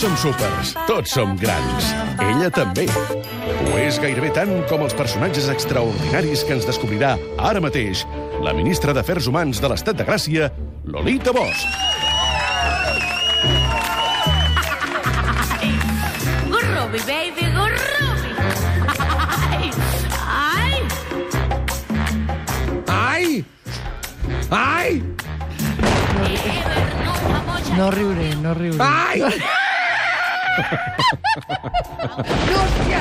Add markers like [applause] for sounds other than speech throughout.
som súpers, tots som grans. Ella també. Ho és gairebé tant com els personatges extraordinaris que ens descobrirà ara mateix la ministra d'Afers Humans de l'Estat de Gràcia, Lolita Bosch. Gurrubi, baby, gurrubi. Ai, ai. Ai! Ai! No riuré, no riuré. Ai! Hòstia,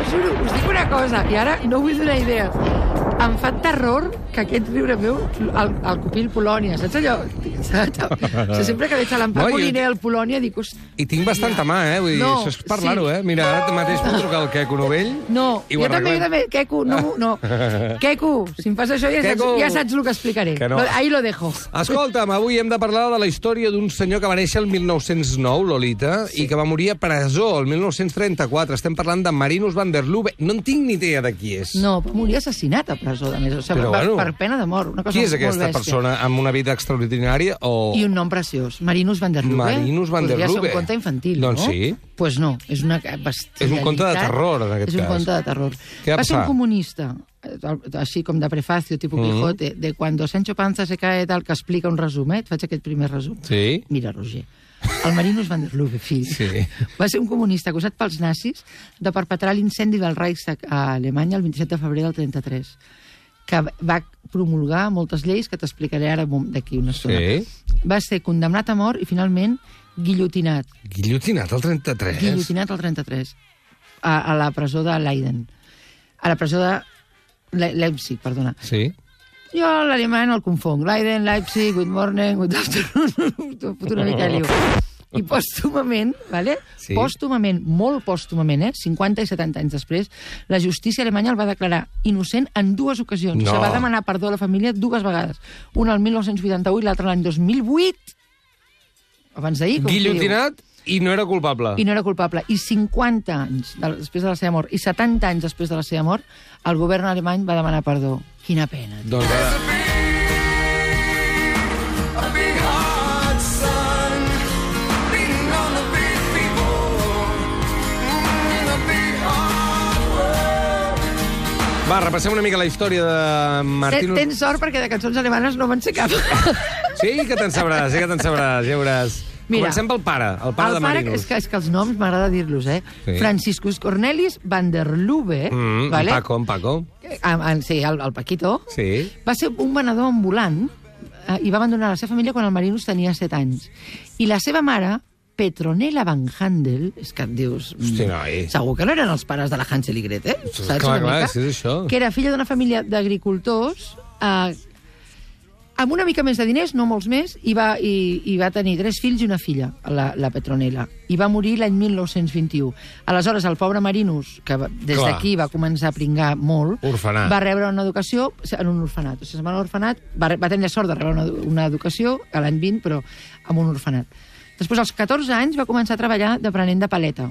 us juro, us dic una cosa, i ara no vull donar idees. Em fa terror que aquest riure meu, el, el copill Polònia, saps allò? Saps? [laughs] O sigui, sempre que veig a l'Empar No, no, Moliner al Polònia dic... "Host- I tinc bastanta mà, eh? Vull dir, No, això és parlar-ho, sí. eh? Mira, ara mateix puc trucar al Queco Novell No, i jo també, jo també, Queco, no, no. [laughs] Queco, si em fas això ja saps, Queco. ja saps el que explicaré. Que no. Lo- Ahí lo dejo. Escolta'm, avui hem de parlar de la història d'un senyor que va néixer el 1909, Lolita, sí. i que va morir a presó el 1934. Estem parlant de Marinus van der Lubbe. No en tinc ni idea de qui és. No, va morir assassinat a presó, a més. O sigui, Però per, bueno. per pena de mort. Una cosa Qui és aquesta bèstia. persona amb una vida extraordinària? O... I un nom preciós, Marinus van der Lubbe. Marinus van der Podria Lubbe. ser un conte infantil, Doncs no? sí. Pues no, és una bestialitat. És un conte de terror, en aquest és un cas. conte de terror. Què va va ser un comunista, eh, així com de prefacio, tipus Mhm. Quijote, de cuando Sancho Panza se cae tal, que explica un resum, eh? Et faig aquest primer resum. Sí? Mira, Roger, el Marinus van der Lubbe, fill, Sí. va ser un comunista acusat pels nazis de perpetrar l'incendi del Reichstag a Alemanya el 27 de febrer del 33 que va promulgar moltes lleis que t'explicaré ara d'aquí una estona. Sí. Va ser condemnat a mort i finalment guillotinat. Guillotinat al 33? Guillotinat al 33 a, a la presó de Leiden. A la presó de Le Leipzig, perdona. Sí. Jo l'alemany el confonc. Leiden, Leipzig, good morning, good afternoon... Foto [laughs] una mica liu. [laughs] I [laughs] pòstumament, vale? Sí. pòstumament, molt pòstumament, eh? 50 i 70 anys després, la justícia alemanya el va declarar innocent en dues ocasions. No. Se va demanar perdó a la família dues vegades. Una el 1988 i l'altra l'any 2008. Abans d'ahir, com. Guillotinat i no era culpable. I no era culpable. I 50 anys de, després de la seva mort i 70 anys després de la seva mort, el govern alemany va demanar perdó. Quina pena. Doncs ara... Va, repassem una mica la història de Martín... tens sort perquè de cançons alemanes no me'n sé cap. [laughs] Sí que te'n sabràs, sí que te'n sabràs, ja veuràs. Mira, Comencem pel pare, el pare el de pare, Marinus. és que, és que els noms m'agrada dir-los, eh? Sí. Franciscus Cornelis van der Lubbe, Mm, vale? en Paco, en Paco. Ah, ah, sí, el, el Paquito, Sí. va ser un venedor ambulant eh, i va abandonar la seva família quan el Marinus tenia 7 anys. I la seva mare, Petronella Van Handel, és que et dius... mm, Hosti, noi. Segur que no eren els pares de la Hansel i Gretel, saps clar, una clar, mica? sí, és això. Que era filla d'una família d'agricultors eh, amb una mica més de diners, no molts més, i va, i, i va tenir tres fills i una filla, la, la Petronella. I va morir l'any 1921. Aleshores, el pobre Marinus, que va- des d'aquí va començar a pringar molt, Orfenat. va rebre una educació en un orfenat. O sigui, se'n va a l'orfenat, va, va tenir la sort de rebre una, una educació a l'any 20, però amb un orfenat. Després, als 14 anys, va començar a treballar d'aprenent de paleta.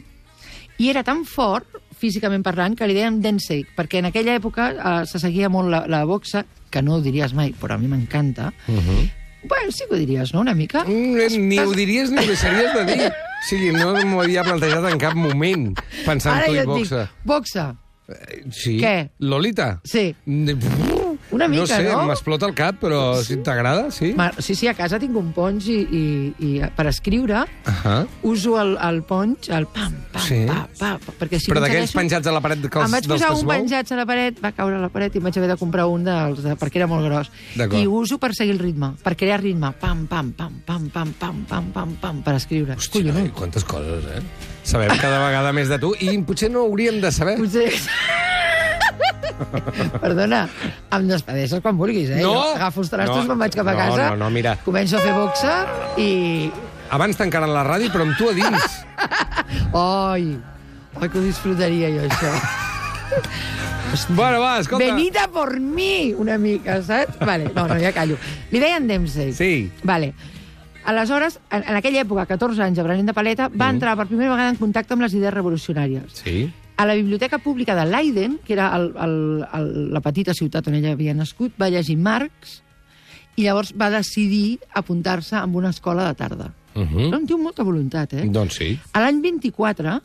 I era tan fort, físicament parlant, que li dèiem Densei, perquè en aquella època eh, se seguia molt la, la boxa, que no ho diries mai, però a mi m'encanta. Uh -huh. Bueno, sí que ho diries, no?, una mica. Mm, ni ho diries ni ho deixaries de dir. [laughs] O sigui, no m'ho havia plantejat en cap moment, pensant Ara tu jo i et boxa. dic, boxa, Sí. Què? Lolita? sí. Una mica, no sé, no? m'explota el cap, però si t'agrada, sí? Ma- Sí, sí, a casa tinc un ponx i, i, i per escriure Ahà. uso el, el ponx, el pam, pam, Sí. pa, pa, pa, perquè si Però d'aquells penjats a la paret que els, em vaig posar un penjats a la paret, va caure a la paret i vaig haver de comprar un dels, de, perquè era molt gros. I uso per seguir el ritme, per crear ritme. Pam, pam, pam, pam, pam, pam, pam, pam, pam, per escriure. Hòstia, Collonut. quantes coses, eh? Sabem cada vegada més de tu i potser no hauríem de saber. Potser... [laughs] Perdona, em despedeixes quan vulguis, eh? No. Jo agafo els trastos, No. me'n vaig cap a No, casa, no, no, mira. començo a fer boxa i... Abans tancaren la ràdio, però amb tu a dins. [laughs] Ai, ai, que ho disfrutaria jo, això. [laughs] bueno, va, escolta. Venid a por mi, una mica, saps? Vale, no, no, ja callo. Li deien Dempsey. Sí. Vale. Aleshores, en, en aquella època, 14 anys, aprenent de paleta, va entrar per primera vegada en contacte amb les idees revolucionàries. Sí. A la Biblioteca Pública de Leiden, que era el, el, el, la petita ciutat on ella havia nascut, va llegir Marx i llavors va decidir apuntar-se amb una escola de tarda. Uh -huh. Era un tio molta voluntat, eh? Doncs sí. A l'any 24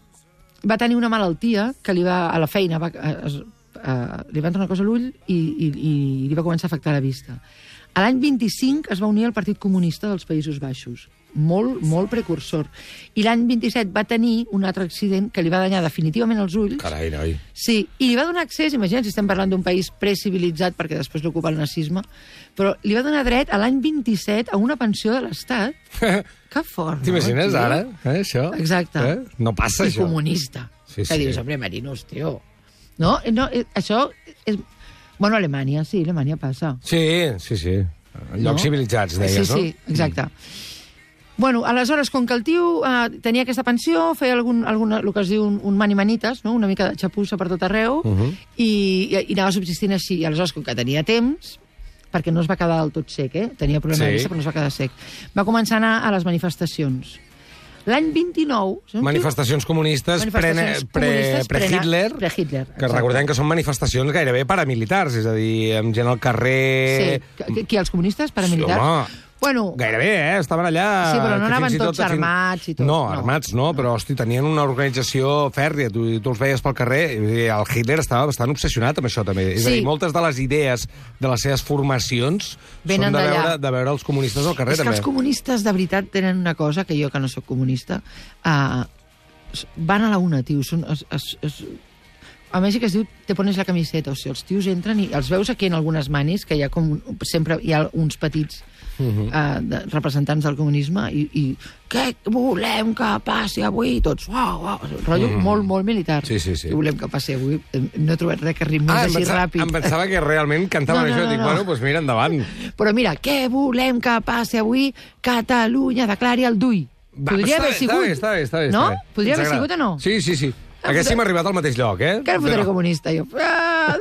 va tenir una malaltia que li va, a la feina va, es, uh, li va entrar una cosa a l'ull i, i, i li va començar a afectar la vista. A l'any 25 es va unir al Partit Comunista dels Països Baixos. Molt, molt precursor. I l'any 27 va tenir un altre accident que li va danyar definitivament els ulls. Carai, noi. Sí, i li va donar accés, imagina't si estem parlant d'un país precivilitzat perquè després l'ocupa el nazisme, però li va donar dret a l'any 27 a una pensió de l'Estat. [laughs] Que fort, no? T'imagines tio? ara? Eh, això? Exacte. Eh? No passa, I això. comunista. Sí, que sí. dius, hombre, Marinos, tio. No, no eh, això és... Bueno, Alemanya, sí, Alemanya passa. Sí, sí, sí. Llocs No? civilitzats, deies, sí, no? Sí, exacte. Bueno, aleshores, com que el tio eh, tenia aquesta pensió, feia algun, alguna, el que es diu un, un manimanites, no? una mica de xapussa per tot arreu, Uh -huh. i, i, i anava subsistint així. I aleshores, com que tenia temps, perquè no es va quedar del tot sec, eh? tenia problema Sí. de vista, però no es va quedar sec, va començar a anar a les manifestacions. L'any 29... és un tio- Manifestacions comunistes Manifestacions pre- comunistes pre- pre-Hitler, pre-Hitler, que recordem que són manifestacions gairebé paramilitars, és a dir, amb gent al carrer... Sí, qui, qui, els comunistes paramilitars? Home, Bueno, Gairebé, eh? Estaven allà... Sí, però no que anaven fins i tots fins- armats i tot, No, no. armats no, però, hosti, tenien una organització fèrria. Tu, tu els veies pel carrer i el Hitler estava bastant obsessionat amb això, també. És a Sí. dir, moltes de les idees de les seves formacions Venen són de veure, de veure els comunistes al carrer, és que també. els comunistes de veritat tenen una cosa que jo, que no sóc comunista, uh, van a la una, tio. Són, es, es, es, a Mèxic es diu te pones la camiseta, o sigui, els tios entren i els veus aquí en algunes manis, que hi ha com, sempre hi ha uns petits Mhm. uh, de, representants del comunisme i, i què volem que passi avui? Tots, uau, uau, rotllo molt, molt militar. Sí, sí, sí. Què volem que passi avui? Eh, No he trobat res que rimi Ah, així pensava, ràpid. em pensava que realment cantaven [laughs] No, no, això. no, Dic, no. bueno, doncs mira, endavant. Però mira, què volem que passi avui? Catalunya declari el DUI. Va, Podria està haver sigut. Està bé, està bé, està bé. No? està bé. Podria haver sigut o no? Sí, sí, sí. Haguéssim arribat al mateix lloc, eh? Que ara fotré Però- comunista, jo. Ah,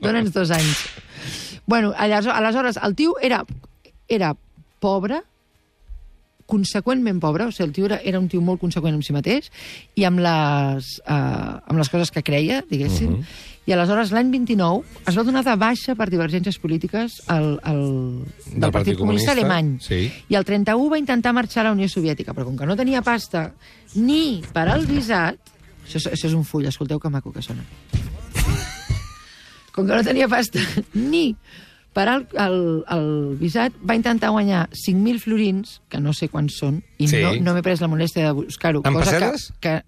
Dóna'ns [laughs] dos anys. Bueno, aleshores, el tio era, era pobre, conseqüentment pobre, o sigui, el tio era, era un tio molt conseqüent amb si mateix i amb les, uh, amb les coses que creia, diguéssim. Mhm. I aleshores, l'any 29, es va donar de baixa per divergències polítiques al, al, del, Del Partit, Partit Comunista, Comunista, Alemany. sí. I el 31 va intentar marxar a la Unió Soviètica, però com que no tenia pasta ni per al visat... Això, això és un full, escolteu que maco que sona. Com que no tenia pasta ni per al el, el visat, va intentar guanyar 5.000 florins, que no sé quants són, i Sí. no, no m'he pres la molèstia de buscar-ho. En cosa pessetes? Que, que,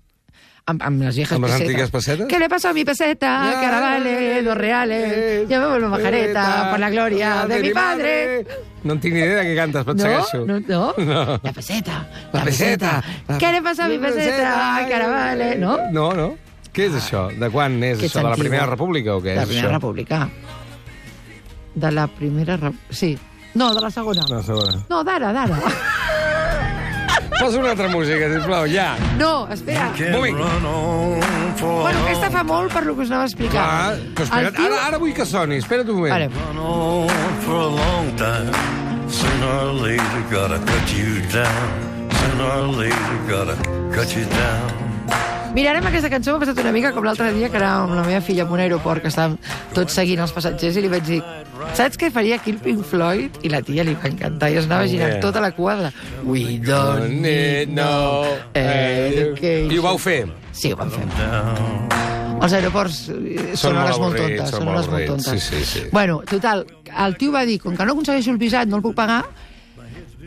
amb, amb les viejas Amb les pesetas. antigues pessetes? ¿Qué le pasó a mi peseta? que ahora vale dos reales. Ya me vuelvo majareta por la gloria de mi padre. No en tinc ni idea de què cantes, però et No, segueixo. no, no, No. La peseta. La peseta. ¿Qué le pasa a mi peseta? Que ahora vale. No? No, no. Què és això? De quan és Que és això? De la. Primera República o què De la és Primera això? República. De la Primera. Sí. No, de la segona. No, segona. No, d'ara, d'ara. Posa una altra música, sisplau, ja. No, espera. Un moment. Bueno, aquesta fa molt per lo que us anava a explicar. Clar, però espera't, El tio- ara, ara vull que soni, espera't un moment. Vale. Run on for a long time. Sooner or later, gotta cut you down. Sooner or later, gotta cut you down. Mirarem aquesta cançó, m'ha passat una mica com l'altre dia, que era amb la meva filla en un aeroport, que estàvem tots seguint els passatgers, i li vaig dir, saps què faria aquí el Pink Floyd? I la tia li va encantar, i es anava girant tota la cua de... We don't need no education. I ho vau fer? Sí, ho vam fer. Els aeroports eh, són, molt hores molt tontes. són molt hores molt tontes. sí, sí, sí. Bueno, total, el tio va dir, com que no aconsegueixo el visat, no el puc pagar,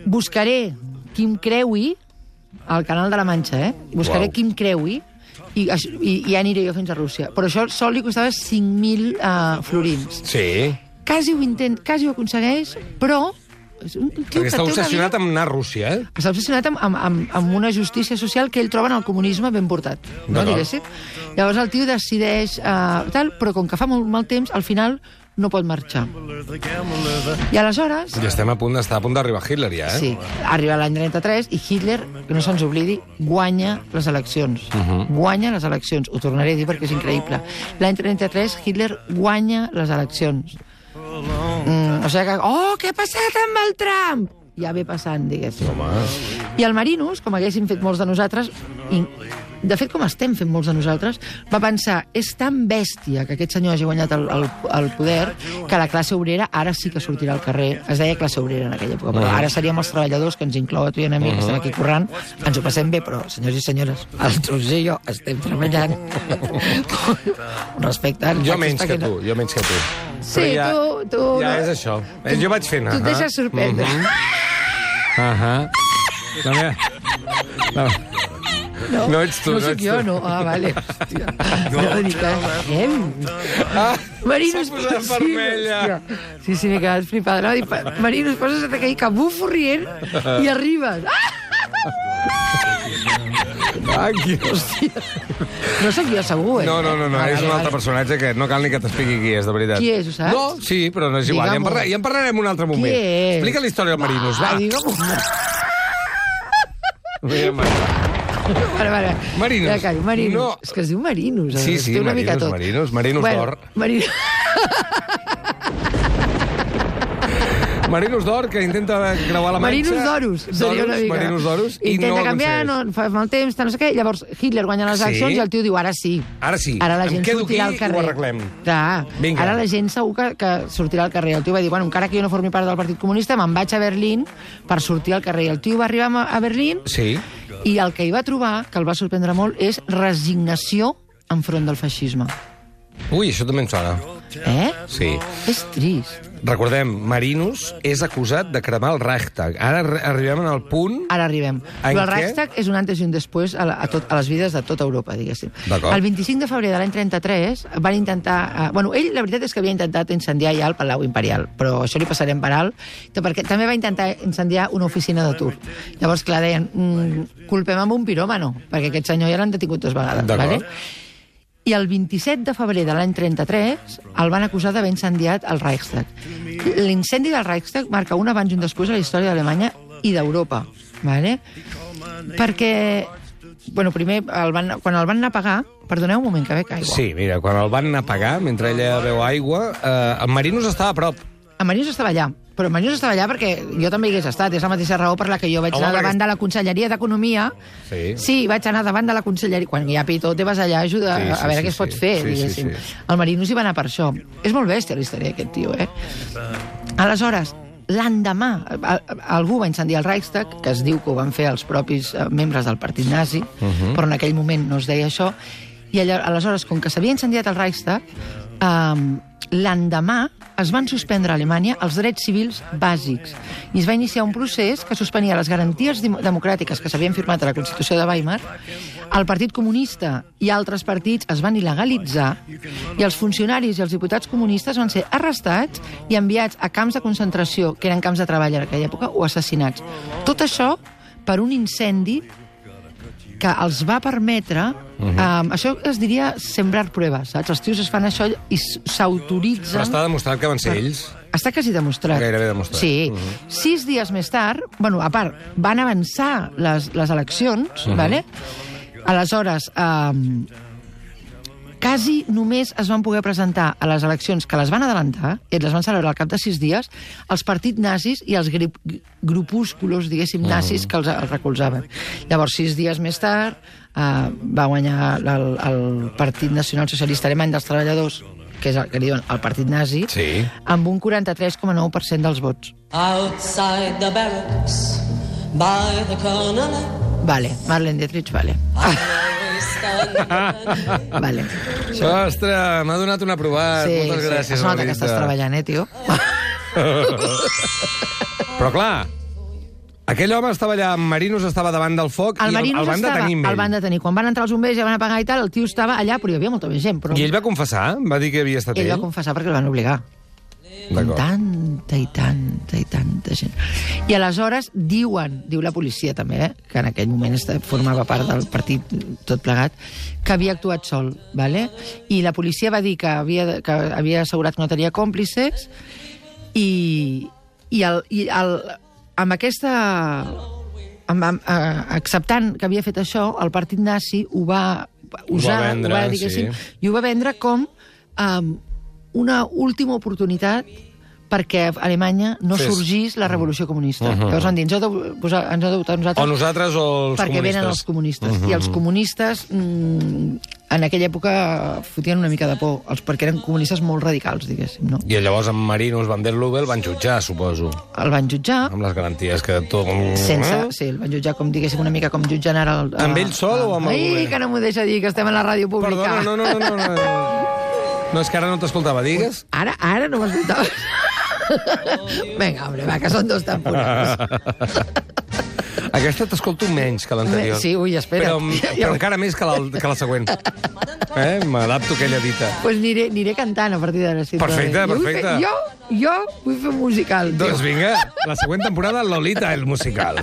buscaré Kim Creui, al canal de la Manxa, eh? Buscaré Uau. Kim Creui, i, i, i ja aniré jo fins a Rússia. Però això sol li costava 5.000 uh, florins. Sí, Quasi ho intent, quasi ho aconsegueix, però... És un tio perquè està obsessionat amb anar a Rússia, eh? està obsessionat amb, amb, amb, amb una justícia social que ell troba en el comunisme ben portat, no, diguéssim. Llavors el tio decideix uh, tal, però com que fa molt mal temps, al final no pot marxar. I aleshores, I estem a punt d'estar a punt d'arribar Hitler, ja, eh? sí, arriba l'any 33 i Hitler, que no se'ns oblidi, guanya les eleccions. Mhm. Guanya les eleccions. Ho tornaré a dir perquè és increïble. L'any 33 Hitler guanya les eleccions. Mm, o sigui que, oh, què ha passat amb el Trump? Ja ve passant, diguéssim. Home, I el Marinus, com haguéssim fet molts de nosaltres, de fet, com estem fent molts de nosaltres, va pensar, és tan bèstia que aquest senyor hagi guanyat el, el, el poder que la classe obrera ara sí que sortirà al carrer. Es deia classe obrera en aquella època, però ara seríem els treballadors que ens inclou a tu i a mi, que estem aquí currant, ens ho passem bé, però, senyors i senyores, el Roger i jo estem treballant. [laughs] Respecte. Jo menys que tu, jo menys que tu. Sí, Però tu- tu Ja és això. Eh, Jo vaig fent... Tu et ahà. deixes sorprendre. Mhm. Ahà. La meva... La... No, No ets tu, no no ets jo, tu. no. Ah, vale. Hòstia. No, no dic, eh? Ah, Marinos, S'ha posat sí, vermella. hòstia. Sí, sí, m'he quedat flipada. No? Dic, Marinos, poses a cair que bufo rient i arribes. [laughs] Ah! Aquí. No sóc jo, segur, eh? No, no, no, no Ah, és vale, un altre vale. personatge que no cal ni que t'expliqui qui és, de veritat. Qui és, ho saps? No, sí, però no és igual. Ja en, parla, ja en parlarem un altre Qui moment. és? Explica la història del Marinos, va. Ah, digue-m'ho. Vinga, Vale, vale. Marinos. Ja callo, Marinos. No. És que es diu Marinos. Sí, es sí, té una mica Marinos, tot. Marinos, Marinos d'or. Marinos... [laughs] Marinos d'or, que intenta creuar la manxa. Marinos d'Oros, seria una mica. Marinos d'Oros, i Intenta no canviar, no, fa mal temps, no sé què, llavors Hitler guanya les Sí. eleccions i el tio diu, ara sí. Ara sí. Ara la Em gent quedo sortirà aquí al carrer. i ho arreglem. Clar, Vinga. ara la gent segur que, que sortirà al carrer. El tio va dir, bueno, encara que jo no formi part del Partit Comunista, me'n vaig a Berlín per sortir al carrer. El tio va arribar a Berlín Sí. I el que hi va trobar, que el va sorprendre molt, és resignació enfront del feixisme. Ui, això també em sona. Eh? Sí. És trist. Recordem, Marinus és acusat de cremar el Reichstag. Ara arri- arribem al punt... Ara arribem. En El què? Reichstag és un antes i un després a, la, a, tot, a les vides de tota Europa, diguéssim. El 25 de febrer de l'any 33 van intentar... Uh, bueno, ell la veritat és que havia intentat incendiar ja el Palau Imperial, però això li passarem per alt, perquè també va intentar incendiar una oficina d'atur. Llavors, clar, deien, mm, culpem amb un piròmano, perquè aquest senyor ja l'han detingut dues vegades. D'acord. Vale? I el 27 de febrer de l'any 33 el van acusar d'haver incendiat el Reichstag. L'incendi del Reichstag marca un abans i un després a la història d'Alemanya i d'Europa. Vale? Perquè, bueno, primer, el van, quan el van anar a pagar... Perdoneu un moment, que bec aigua. Sí, mira, quan el van anar a pagar, mentre ella veu aigua, eh, el Marinus estava a prop. En Marinos estava allà, però en Marinos estava allà perquè jo també hi hagués estat. És la mateixa raó per la que jo vaig Home, anar perquè- davant de la Conselleria d'Economia. Sí. Sí, vaig anar davant de la Conselleria. Quan hi ha pitó, te vas allà a ajudar Sí, a sí, veure sí, què es pot sí. fer, Sí, sí, diguéssim. sí. El Marinos hi va anar per això. És molt bèstia la història d'aquest tio, eh? Aleshores, l'endemà, a- algú va incendiar el Reichstag, que es diu que ho van fer els propis eh, membres del partit nazi, Mhm. però en aquell moment no es deia això, i allò, aleshores, com que s'havia incendiat el Reichstag, eh, l'endemà es van suspendre a Alemanya els drets civils bàsics i es va iniciar un procés que suspenia les garanties democràtiques que s'havien firmat a la Constitució de Weimar, el Partit Comunista i altres partits es van il·legalitzar i els funcionaris i els diputats comunistes van ser arrestats i enviats a camps de concentració, que eren camps de treball en aquella època, o assassinats. Tot això per un incendi que els va permetre... Uh -huh. um, això es diria sembrar proves, saps? Els tios es fan això i s'autoritzen... Però està demostrat que van ser ells. Està quasi demostrat. Gairebé demostrat. Sí. Mhm. Sis dies més tard, bueno, a part, van avançar les, les eleccions, Mhm. vale? Aleshores, um, quasi només es van poder presentar a les eleccions que les van adelantar, i les van celebrar al cap de sis dies, els partits nazis i els grip, grupúsculos, diguéssim, nazis que els, els recolzaven. Llavors, sis dies més tard, uh, va guanyar el, el Partit Nacional Socialista Alemany dels Treballadors, que és el que li diuen el partit nazi, Sí. amb un 43,9% dels vots. Outside the barracks, by the corner, Vale, Marlene Dietrich, vale. I [laughs] vale. Ostres, m'ha donat un aprovat. Moltes gràcies, Es nota que Margarita. estàs treballant, eh, tio? [laughs] Però clar, aquell home estava allà, Marinus estava davant del foc El i el, Marinos el van estava, detenir amb el ell. van detenir. Quan van entrar els bombers i van apagar i tal, el tio estava allà, però hi havia molta més gent. Però I ell va confessar? Va dir que havia estat ell ell? va confessar perquè el van obligar. Amb tanta i tanta i tanta gent. I aleshores diuen, diu la policia també, eh, que en aquell moment formava part del partit tot plegat, que havia actuat sol, ¿vale? i la policia va dir que havia, que havia assegurat que no tenia còmplices i, i, el, i el, amb aquesta... Amb, amb, eh, acceptant que havia fet això, el partit nazi ho va usar, vendre, ho va, sí. i ho va vendre com um, una última oportunitat perquè a Alemanya no Fes- sorgís la revolució comunista. Mhm. Llavors van dir, ens heu de, posar, ens heu de votar a nosaltres O nosaltres o els perquè comunistes. venen els comunistes. I els comunistes mm, en aquella època fotien una mica de por, els, perquè eren comunistes molt radicals, diguéssim. No? I llavors en Marinus van der Lubbe el van jutjar, suposo, El van jutjar, amb les garanties que tot... sense... Sí, el van jutjar, com diguéssim, una mica com jutgen ara... El, Amb ell sol o amb el Ai, que no m'ho deixa dir, que estem a la ràdio pública. Perdona, no, no, no, no, no. [laughs] No, és que ara no t'escoltava, digues. Ara, ara no m'escoltaves. Vinga, home, va, que són dos temporades. [laughs] Aquesta t'escolto menys que l'anterior. Sí, ui, espera't. Però, però encara més que la, que la següent. Eh? M'adapto a aquella dita. pues aniré, aniré cantant a partir d'ara. Si Perfecte, bé. Jo perfecte. Fer, jo, jo vull fer un musical. tio. Doncs vinga, la següent temporada, Lolita, el musical.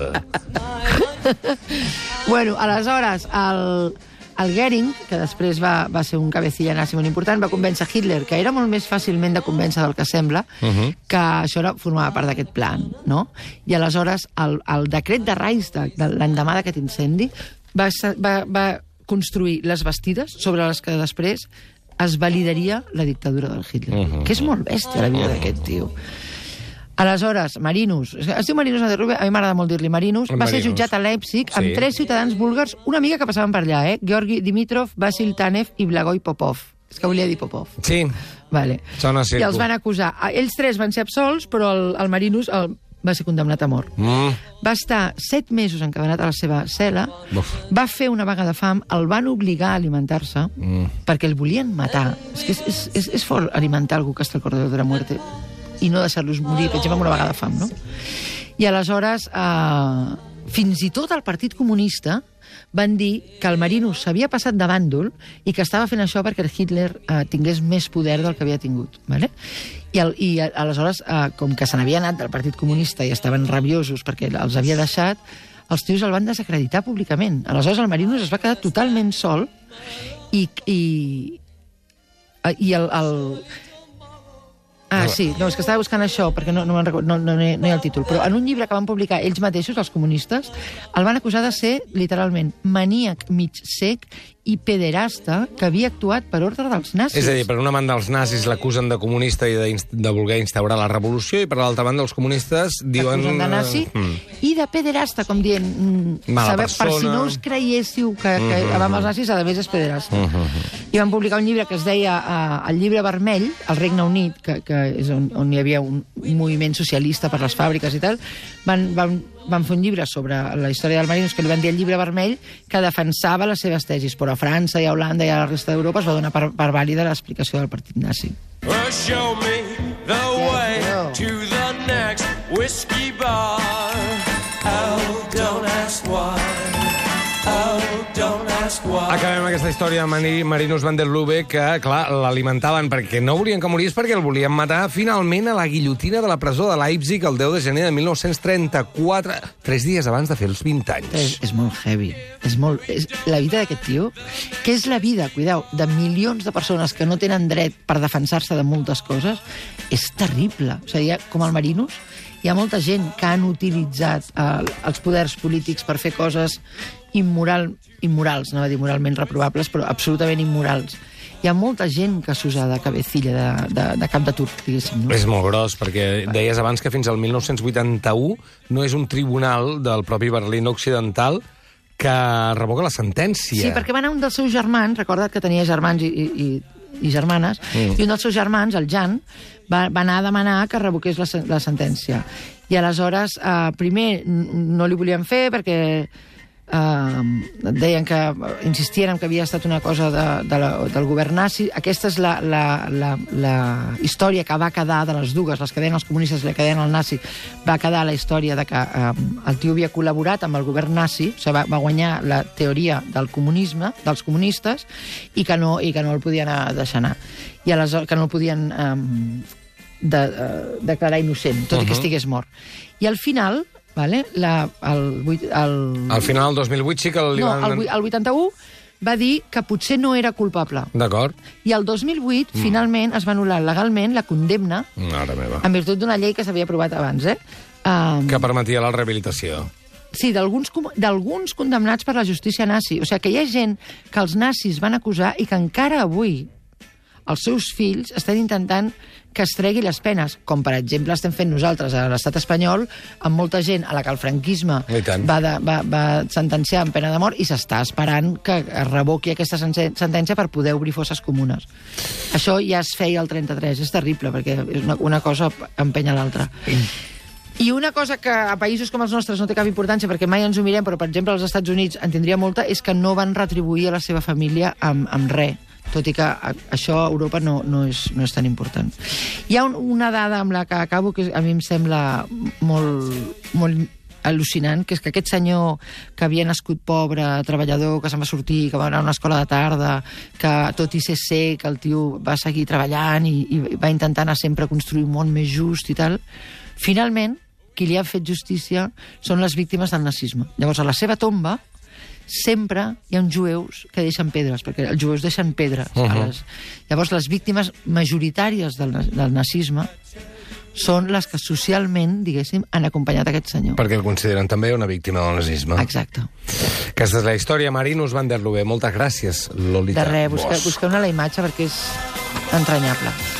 Bueno, aleshores, el, el Goering, que després va, va ser un cabecilla nazi molt important, va convèncer Hitler, que era molt més fàcilment de convèncer del que sembla, Mhm. que això era, formava part d'aquest plan, no? I aleshores, el, el decret de Reichstag, de l'endemà d'aquest incendi, va, va, va construir les bastides sobre les que després es validaria la dictadura del Hitler, Mhm. que és molt bèstia la vida d'aquest tio. Aleshores, Marinus, es diu Marinus Aderrube, a mi m'agrada molt dir-li Marinus, va ser jutjat a Leipzig amb Sí. tres ciutadans búlgars, una mica que passaven per allà, eh? Georgi Dimitrov, Vasil Tanev i Blagoj Popov. És que volia dir Popov. Sí, Vale. Sona I circo. els van acusar. Ah, Ells tres van ser absolts, però el, el Marinus el, va ser condemnat a mort. mm. Va estar set mesos encadenat a la seva cel·la, Buf. va fer una vaga de fam, el van obligar a alimentar-se, Mm. perquè el volien matar. És que és, és, és, és fort alimentar algú que està al corredor de la muerte i no deixar-los morir, per exemple, una vaga de fam, no? I aleshores, eh, fins i tot el Partit Comunista van dir que el Marinus s'havia passat de bàndol i que estava fent això perquè Hitler eh, tingués més poder del que havia tingut. Vale? I, el, I aleshores, eh, com que se n'havia anat del Partit Comunista i estaven rabiosos perquè els havia deixat, els tios el van desacreditar públicament. Aleshores el Marinus es va quedar totalment sol i, i, eh, i el, el, Ah, sí, no, és que estava buscant això, perquè no, no, me'n no, no, no, hi- no hi ha el títol, però en un llibre que van publicar ells mateixos, els comunistes, el van acusar de ser, literalment, maníac mig sec i pederasta que havia actuat per ordre dels nazis. És a dir, per una banda els nazis l'acusen de comunista i de, de voler instaurar la revolució i per l'altra banda els comunistes diuen... L'acusen de nazi Mm. i de pederasta, com dient... mm, Mala saber, per si persona. no us creiéssiu que, que Mhm. amb els nazis, a més és pederasta. I van publicar un llibre que es deia uh, El llibre vermell, al Regne Unit, que, que és on, on hi havia un, un moviment socialista per les fàbriques i tal, van, van, van fer un llibre sobre la història del Marinus que li van dir el llibre vermell, que defensava les seves tesis, però a França i a Holanda i a la resta d'Europa es va donar per, per vàlida l'explicació del partit nazi. Well, show me the way to aquesta història amb Marinus van der Lubbe, que, clar, l'alimentaven perquè no volien que morís, perquè el volien matar finalment a la guillotina de la presó de Leipzig el 10 de gener de 1934, tres dies abans de fer els 20 anys. És, és molt heavy. És molt, és, la vida d'aquest tio, que és la vida, cuideu, de milions de persones que no tenen dret per defensar-se de moltes coses, és terrible. O sigui, com el Marinus, hi ha molta gent que han utilitzat eh, els poders polítics per fer coses immoral, immorals, no va dir moralment reprovables, però absolutament immorals. Hi ha molta gent que s'usa de cabecilla, de, de, de cap de turc, diguéssim. No? És molt gros, perquè deies abans que fins al 1981 no és un tribunal del propi Berlín Occidental que revoca la sentència. Sí, perquè va anar un dels seus germans, recorda't que tenia germans i, i, i, germanes, mm. i un dels seus germans, el Jan, va, va anar a demanar que revoqués la, la sentència. I aleshores, eh, primer, no li volien fer perquè eh, deien que insistien en que havia estat una cosa de, de la, del govern nazi. Aquesta és la, la, la, la història que va quedar de les dues, les que deien els comunistes i la que deien el nazi, va quedar la història de que eh, el tio havia col·laborat amb el govern nazi, o sigui, va, va guanyar la teoria del comunisme, dels comunistes, i que no, i que no el podien deixar anar. I aleshores, que no el podien eh, de, eh, declarar innocent, tot uh -huh. i que estigués mort. I al final, vale, la, el, el, Al final, el 2008, sí que li no, van... el, el 81 va dir que potser no era culpable. D'acord. I el 2008, mm. finalment, es va anul·lar legalment la condemna Mare meva. en virtut d'una llei que s'havia aprovat abans, eh? Um, Que permetia la rehabilitació. Sí, d'alguns condemnats per la justícia nazi. O sigui, que hi ha gent que els nazis van acusar i que encara avui els seus fills estan intentant que es tregui les penes, com per exemple estem fent nosaltres a l'estat espanyol, amb molta gent a la que el franquisme va, de, va, va sentenciar amb pena de mort i s'està esperant que es revoqui aquesta sen- sentència per poder obrir fosses comunes. Això ja es feia el 33, és terrible, perquè és una, una cosa empenya l'altra. I una cosa que a països com els nostres no té cap importància, perquè mai ens ho mirem, però per exemple als Estats Units en tindria molta, és que no van retribuir a la seva família amb, amb res tot i que això a Europa no, no, és, no és tan important. Hi ha un, una dada amb la que acabo que a mi em sembla molt, molt al·lucinant, que és que aquest senyor que havia nascut pobre, treballador, que se'n va sortir, que va anar a una escola de tarda, que tot i ser sec, el tio va seguir treballant i, i va intentar anar sempre a construir un món més just i tal, finalment, qui li ha fet justícia són les víctimes del nazisme. Llavors, a la seva tomba, sempre hi ha uns jueus que deixen pedres, perquè els jueus deixen pedres. Uh -huh. a les... Llavors, les víctimes majoritàries del, del nazisme són les que socialment, diguéssim, han acompanyat aquest senyor. Perquè el consideren també una víctima del nazisme. Exacte. Aquesta és la història. Marinus van der Lubbe. Moltes gràcies, Lolita. De res, Bosch. busqueu-ne la imatge perquè és entranyable.